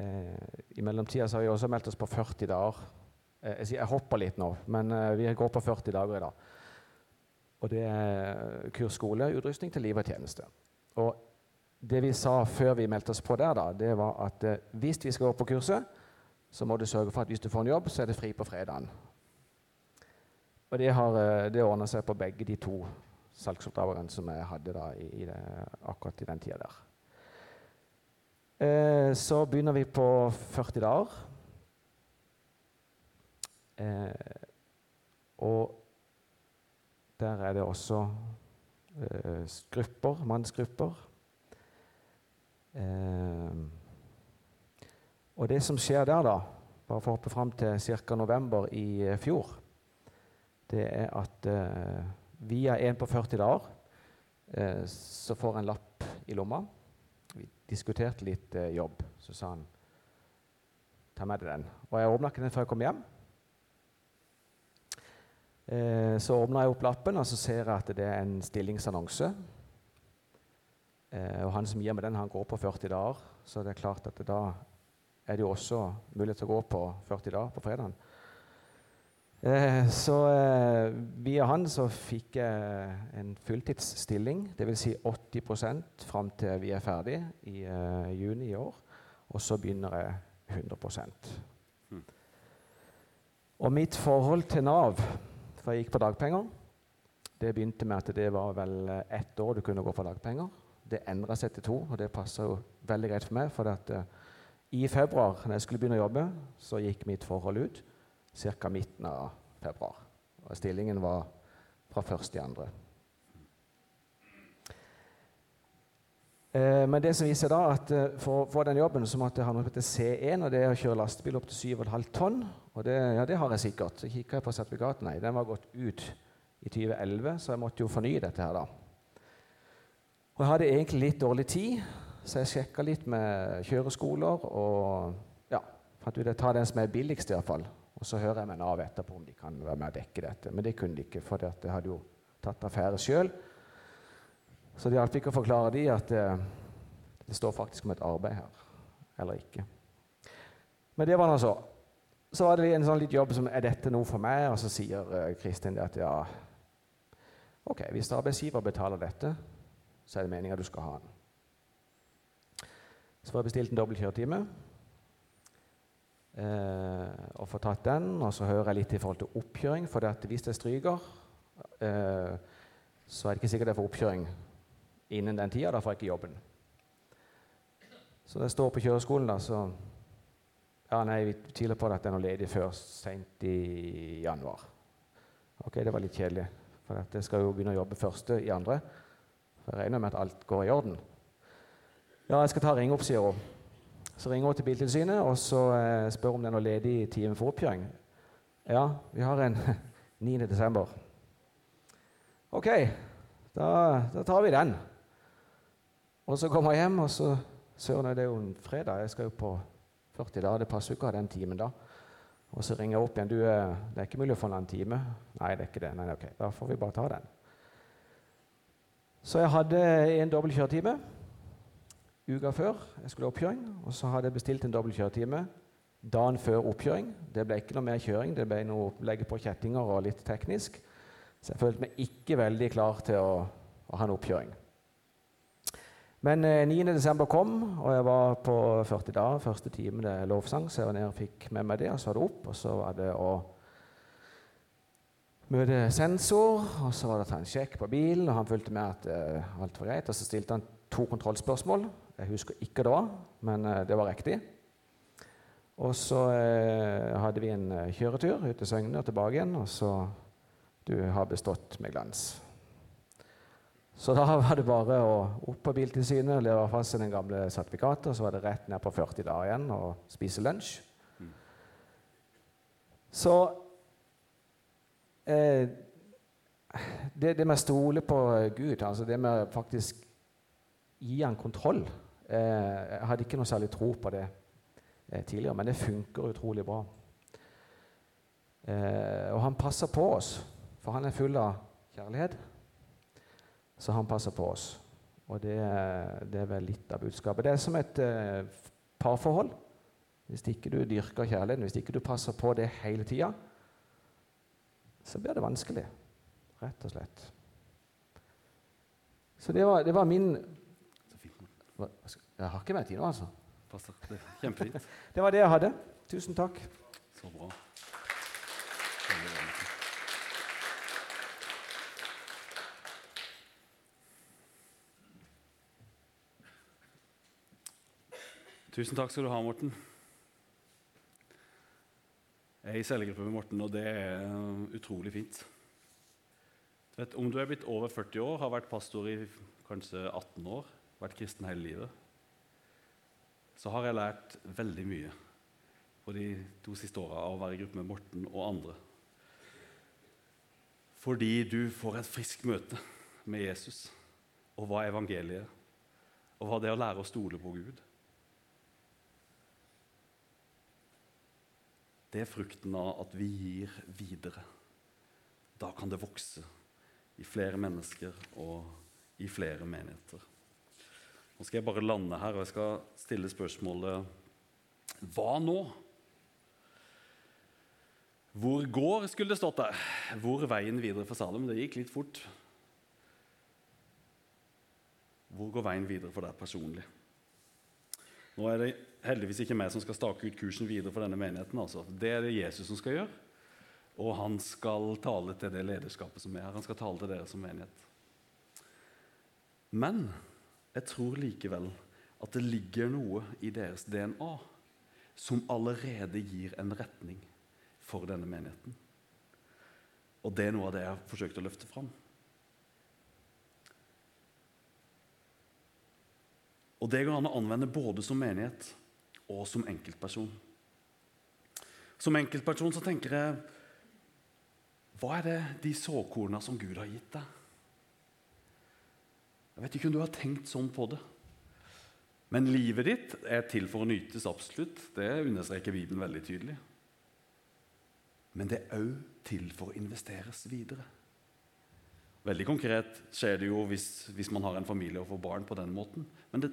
Eh, I mellomtida har vi også meldt oss på 40 dager. jeg, jeg hopper litt nå, men vi går på 40 dager i dag. Og det er kurs skole, utrustning til liv og tjeneste. Og det vi sa før vi meldte oss på der, da, det var at eh, hvis vi skal gå på kurset, så må du sørge for at hvis du får en jobb, så er det fri på fredagen. Og det, har, eh, det ordna seg på begge de to salgsoppdragene som jeg hadde da, i det, akkurat i den tida der. Eh, så begynner vi på 40 dager. Eh, og der er det også eh, grupper, mannsgrupper. Eh, og det som skjer der, da, bare for å hoppe fram til ca. november i fjor, det er at via en på 40 dager så får en lapp i lomma. Diskuterte litt eh, jobb. Så sa han ta med deg den. Og jeg åpna ikke den før jeg kom hjem. Eh, så åpna jeg opp lappen, og så ser jeg at det er en stillingsannonse Eh, og han som gir meg den, han går på 40 dager. Så det er klart at da er det jo også mulighet til å gå på 40 dager på fredagen. Eh, så eh, via han så fikk jeg en fulltidsstilling, dvs. Si 80% fram til vi er ferdig i eh, juni i år. Og så begynner jeg 100 mm. Og mitt forhold til Nav, for jeg gikk på dagpenger, det begynte med at det var vel ett år du kunne gå på dagpenger. Det endra seg til to, og det passa jo veldig greit for meg. For at, uh, i februar, når jeg skulle begynne å jobbe, så gikk mitt forhold ut ca. midten av februar. Og stillingen var fra først til andre. Uh, men det som viser da at uh, for å få den jobben så måtte jeg ha noe som heter C1, og det er å kjøre lastebil opp til 7,5 tonn. Og det, ja, det har jeg sikkert. Så kikka jeg på sertifikatet. Nei, den var gått ut i 2011, så jeg måtte jo fornye dette her, da. Og jeg hadde egentlig litt dårlig tid, så jeg sjekka litt med kjøreskoler. Og ja, fant ut jeg tar den som er billigst, iallfall. Og så hører jeg med Nav etterpå om de kan være med å dekke dette. Men det kunne de ikke, for det hadde jo tatt affære sjøl. Så det hjalp ikke å forklare de at det, eh, det står faktisk om et arbeid her, eller ikke. Men det var nå så. Så var det en sånn litt jobb som er dette noe for meg? Og så sier Kristin Kristin at ja, ok, hvis arbeidsgiver betaler dette, så er det meninga du skal ha den. Så får jeg bestilt en dobbel kjøretime. Eh, og får tatt den, og så hører jeg litt i forhold til oppkjøring. For hvis jeg stryker, eh, så er det ikke sikkert jeg får oppkjøring innen den tida. Da får jeg ikke jobben. Så jeg står på kjøreskolen, da, så Ja, nei, vi tviler på at det er noe ledig før seint i januar. Ok, det var litt kjedelig, for jeg skal jo begynne å jobbe første i andre. Jeg regner med at alt går i orden. Ja, jeg skal ta ringe opp, sier hun. Så ringer hun til Biltilsynet og så eh, spør om det er noe ledig time for oppkjøring. Ja, vi har en 9. desember. Ok, da, da tar vi den. Og så kommer jeg hjem, og så Søren, det er jo en fredag. Jeg skal jo på 40 dager. Det passer jo ikke å ha den timen da. Og så ringer jeg opp igjen. Du, eh, det er ikke mulig å få en annen time. Nei, det er ikke det. Nei, ok, Da får vi bare ta den. Så jeg hadde en dobbeltkjøretime uka før jeg skulle oppkjøring. Og så hadde jeg bestilt en dobbeltkjøretime dagen før oppkjøring. Det ble ikke noe mer kjøring, det ble noe legge på kjettinger og litt teknisk. Så jeg følte meg ikke veldig klar til å, å ha en oppkjøring. Men eh, 9.12. kom, og jeg var på 40 dager. Første time det er lovsang, så jeg var nede og fikk med meg det. Og så var det opp, og så var det å møte sensor. Og så var det å ta en sjekk på bilen, og han fulgte med at eh, alt var greit. Og så stilte han to kontrollspørsmål. Jeg husker ikke det var, men eh, det var riktig. Og så eh, hadde vi en eh, kjøretur ut til Søgne og tilbake igjen, og så Du har bestått med glans. Så da var det bare å opp på Biltilsynet, levere fast den gamle sertifikatet, og så var det rett ned på 40 dager igjen og spise lunsj. Så eh, det, det med å stole på Gud, altså det med faktisk gi han kontroll Jeg hadde ikke noe særlig tro på det eh, tidligere, men det funker utrolig bra. Eh, og han passer på oss, for han er full av kjærlighet. Så han passer på oss. Og det, det er vel litt av budskapet. Det er som et eh, parforhold. Hvis ikke du dyrker kjærligheten, hvis ikke du passer på det hele tida, så blir det vanskelig. Rett og slett. Så det var, det var min Så fint. hva, hva skal- Jeg har ikke mer tid nå, altså. Passer. Det er kjempefint. Det var det jeg hadde. Tusen takk. Så bra. Tusen takk skal du ha, Morten. Jeg er i cellegruppe med Morten, og det er eh, utrolig fint. Du vet, om du er blitt over 40 år, har vært pastor i kanskje 18 år, vært kristen hele livet, så har jeg lært veldig mye på de to siste åra av å være i gruppe med Morten og andre. Fordi du får et friskt møte med Jesus og hva evangeliet og hva det er å lære å stole på Gud. Det er frukten av at vi gir videre. Da kan det vokse i flere mennesker og i flere menigheter. Nå skal jeg bare lande her, og jeg skal stille spørsmålet Hva nå? Hvor går, skulle det stått der. Hvor veien videre for Salem? Det gikk litt fort. Hvor går veien videre for deg personlig? Nå er det heldigvis ikke meg som skal stake ut kursen videre for denne menigheten. Altså. Det er det Jesus som skal gjøre. Og han skal tale til det lederskapet som er her. Han skal tale til dere som menighet. Men jeg tror likevel at det ligger noe i deres DNA som allerede gir en retning for denne menigheten. Og det er noe av det jeg har forsøkt å løfte fram. Og det går an å anvende både som menighet og som enkeltperson. Som enkeltperson så tenker jeg Hva er det de såkorna som Gud har gitt deg? Jeg vet ikke om du har tenkt sånn på det. Men livet ditt er til for å nytes, absolutt. Det understreker Bibelen veldig tydelig. Men det er òg til for å investeres videre. Veldig konkret skjer det jo hvis, hvis man har en familie og får barn på den måten. Men det,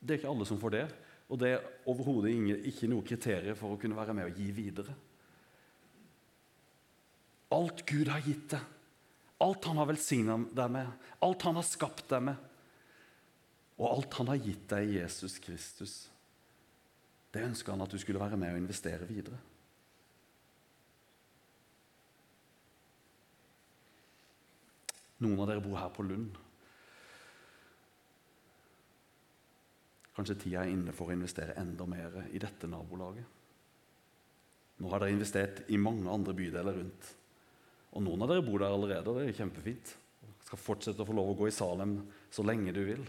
det er ikke alle som får det. Og det er overhodet ikke noe kriterium for å kunne være med og gi videre. Alt Gud har gitt deg, alt Han har velsigna deg med, alt Han har skapt deg med, og alt Han har gitt deg i Jesus Kristus, det ønsker Han at du skulle være med og investere videre. Noen av dere bor her på Lund. Kanskje tida er inne for å investere enda mer i dette nabolaget. Nå har dere investert i mange andre bydeler rundt. Og noen av dere bor der allerede, og det er kjempefint. Skal fortsette å få lov å gå i Salem så lenge du vil.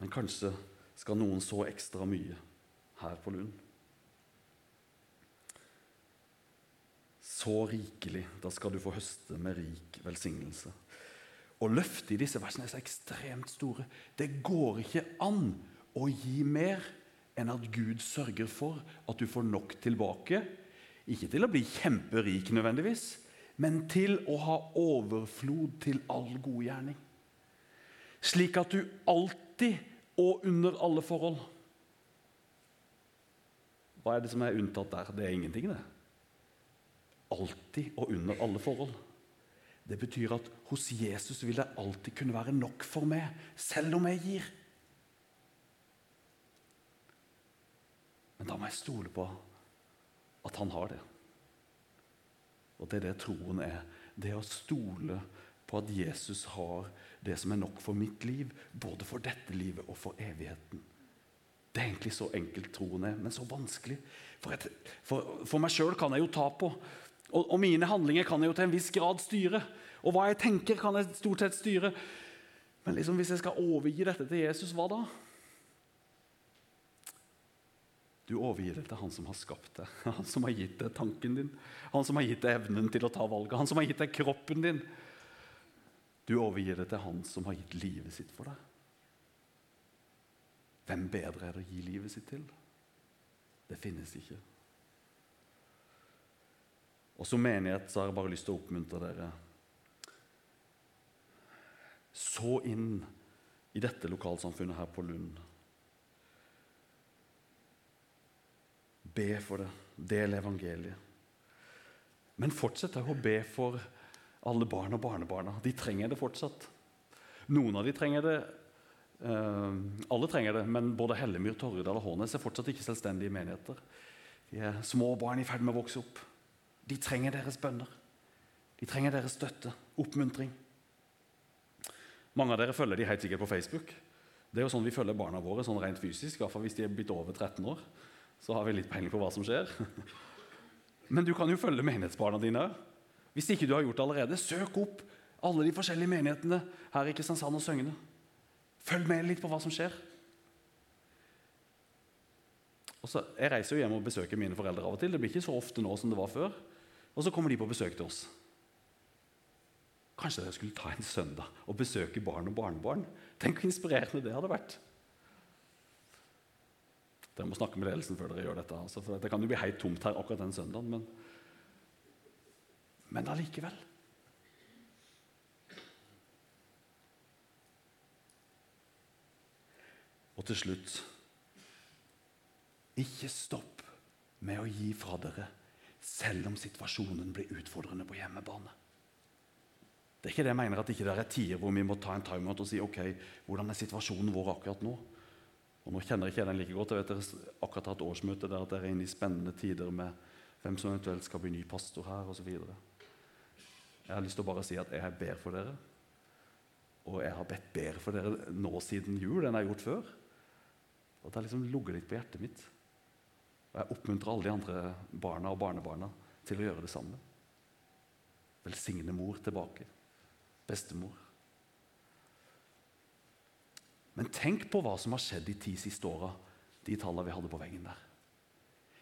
Men kanskje skal noen så ekstra mye her på Lund. Så rikelig, da skal du få høste med rik velsignelse. Og løftet i disse versene er så ekstremt store. Det går ikke an å gi mer enn at Gud sørger for at du får nok tilbake. Ikke til å bli kjemperik nødvendigvis, men til å ha overflod til all god gjerning. Slik at du alltid og under alle forhold Hva er det som er unntatt der? Det er ingenting, det. Alltid og under alle forhold. Det betyr at hos Jesus vil det alltid kunne være nok for meg, selv om jeg gir. Men da må jeg stole på at han har det. Og det er det troen er. Det å stole på at Jesus har det som er nok for mitt liv, både for dette livet og for evigheten. Det er egentlig så enkelt troen er, men så vanskelig. For, et, for, for meg sjøl kan jeg jo ta på. Og, og, mine handlinger kan jeg jo til en viss grad styre. Og hva jeg tenker, kan jeg stort sett styre. Men liksom, hvis jeg skal overgi dette til Jesus, hva da? Du overgir det til han som har skapt deg, han som har gitt deg tanken din, han som har gitt deg evnen til å ta valget, han som har gitt deg kroppen din. Du overgir det til han som har gitt livet sitt for deg. Hvem bedre er det å gi livet sitt til? Det finnes ikke. Og Som menighet så har jeg bare lyst til å oppmuntre dere. Så inn i dette lokalsamfunnet her på Lund. Be for det. Del evangeliet. Men fortsett å be for alle barn og barnebarna. De trenger det fortsatt. Noen av de trenger det uh, Alle trenger det, men både Hellemyr, Torredal og Hånes er fortsatt ikke selvstendige menigheter. De er små barn i ferd med å vokse opp. De trenger deres bønner. De trenger deres støtte, oppmuntring. Mange av dere følger de helt sikkert på Facebook. Det er jo sånn Vi følger barna våre sånn rent fysisk, iallfall hvis de er blitt over 13 år. Så har vi litt peiling på hva som skjer. Men du kan jo følge menighetsbarna dine òg. Hvis ikke du har gjort det allerede, søk opp alle de forskjellige menighetene her i Kristiansand og Søgne. Følg med litt på hva som skjer. Og jeg reiser jo hjem og besøker mine foreldre av og til. Det blir ikke så ofte nå som det var før. Og så kommer de på besøk til oss. Kanskje dere skulle ta en søndag og besøke barn og barnebarn? Tenk hvor inspirerende det hadde vært. Dere må snakke med ledelsen før dere gjør dette. Altså, for Det kan jo bli helt tomt her akkurat den søndagen. men men allikevel. Og til slutt Ikke stopp med å gi fra dere selv om situasjonen blir utfordrende på hjemmebane. Det er ikke det jeg mener at ikke det er tider hvor vi må ta en timeout og si ok, hvordan er situasjonen vår akkurat nå. Og Nå kjenner jeg ikke den like godt. Jeg vet Dere akkurat har hatt årsmøte der dere er inne i spennende tider med hvem som eventuelt skal bli ny pastor her osv. Jeg har lyst til å bare si at jeg ber for dere. Og jeg har bedt bedre for dere nå siden jul enn jeg har gjort før. Og det har liksom ligget litt på hjertet mitt. Og jeg oppmuntrer alle de andre barna og barnebarna til å gjøre det samme. Velsigne mor tilbake. Bestemor. Men tenk på hva som har skjedd de ti siste åra, de tallene vi hadde på veggen der.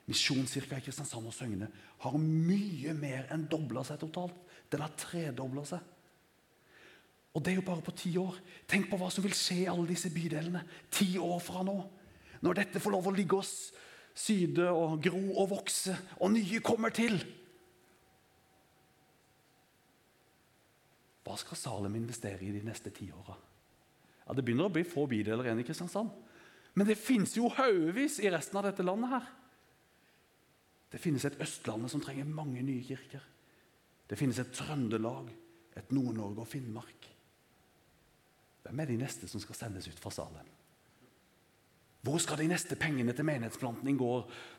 Misjonskirka i Kristiansand og Søgne har mye mer enn dobla seg totalt. Den har tredobla seg. Og det er jo bare på ti år. Tenk på hva som vil skje i alle disse bydelene ti år fra nå. Når dette får lov å ligge oss syde og gro og vokse, og nye kommer til. Hva skal Salem investere i de neste ti åra? Ja, det begynner å bli få bydeler igjen i Kristiansand. Men det fins jo haugevis i resten av dette landet her. Det finnes et Østlandet som trenger mange nye kirker. Det finnes et Trøndelag, et Nord-Norge og Finnmark. Hvem er de neste som skal sendes ut fra Salem? Hvor skal de neste pengene til menighetsplanting gå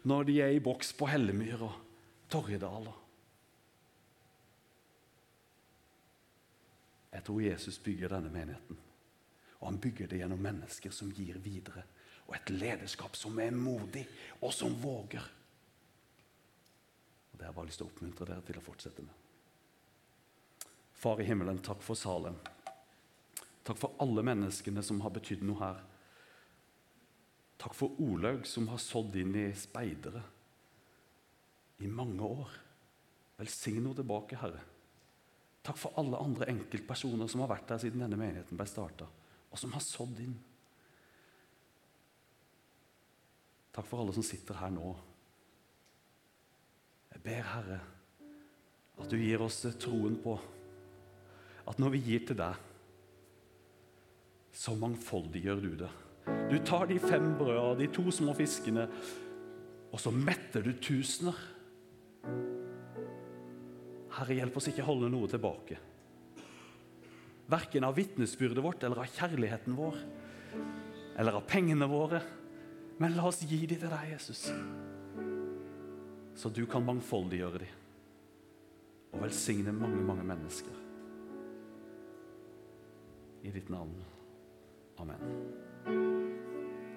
når de er i boks på Hellemyr og Torjedal? Jeg tror Jesus bygger denne menigheten. Og han bygger det gjennom mennesker som gir videre. Og et lederskap som er modig, og som våger. Og Det har jeg bare lyst til å oppmuntre dere til å fortsette med. Far i himmelen, takk for Salem. Takk for alle menneskene som har betydd noe her. Takk for Olaug, som har sådd inn i speidere i mange år. Velsign henne tilbake, Herre. Takk for alle andre enkeltpersoner som har vært der siden denne menigheten ble starta, og som har sådd inn. Takk for alle som sitter her nå. Jeg ber, Herre, at du gir oss troen på at når vi gir til deg, så mangfoldiggjør du det. Du tar de fem brødene de to små fiskene, og så metter du tusener. Herre, hjelp oss ikke holde noe tilbake. Verken av vitnesbyrdet vårt eller av kjærligheten vår eller av pengene våre. Men la oss gi dem til deg, Jesus, så du kan mangfoldiggjøre dem og velsigne mange, mange mennesker. I ditt navn. Amen.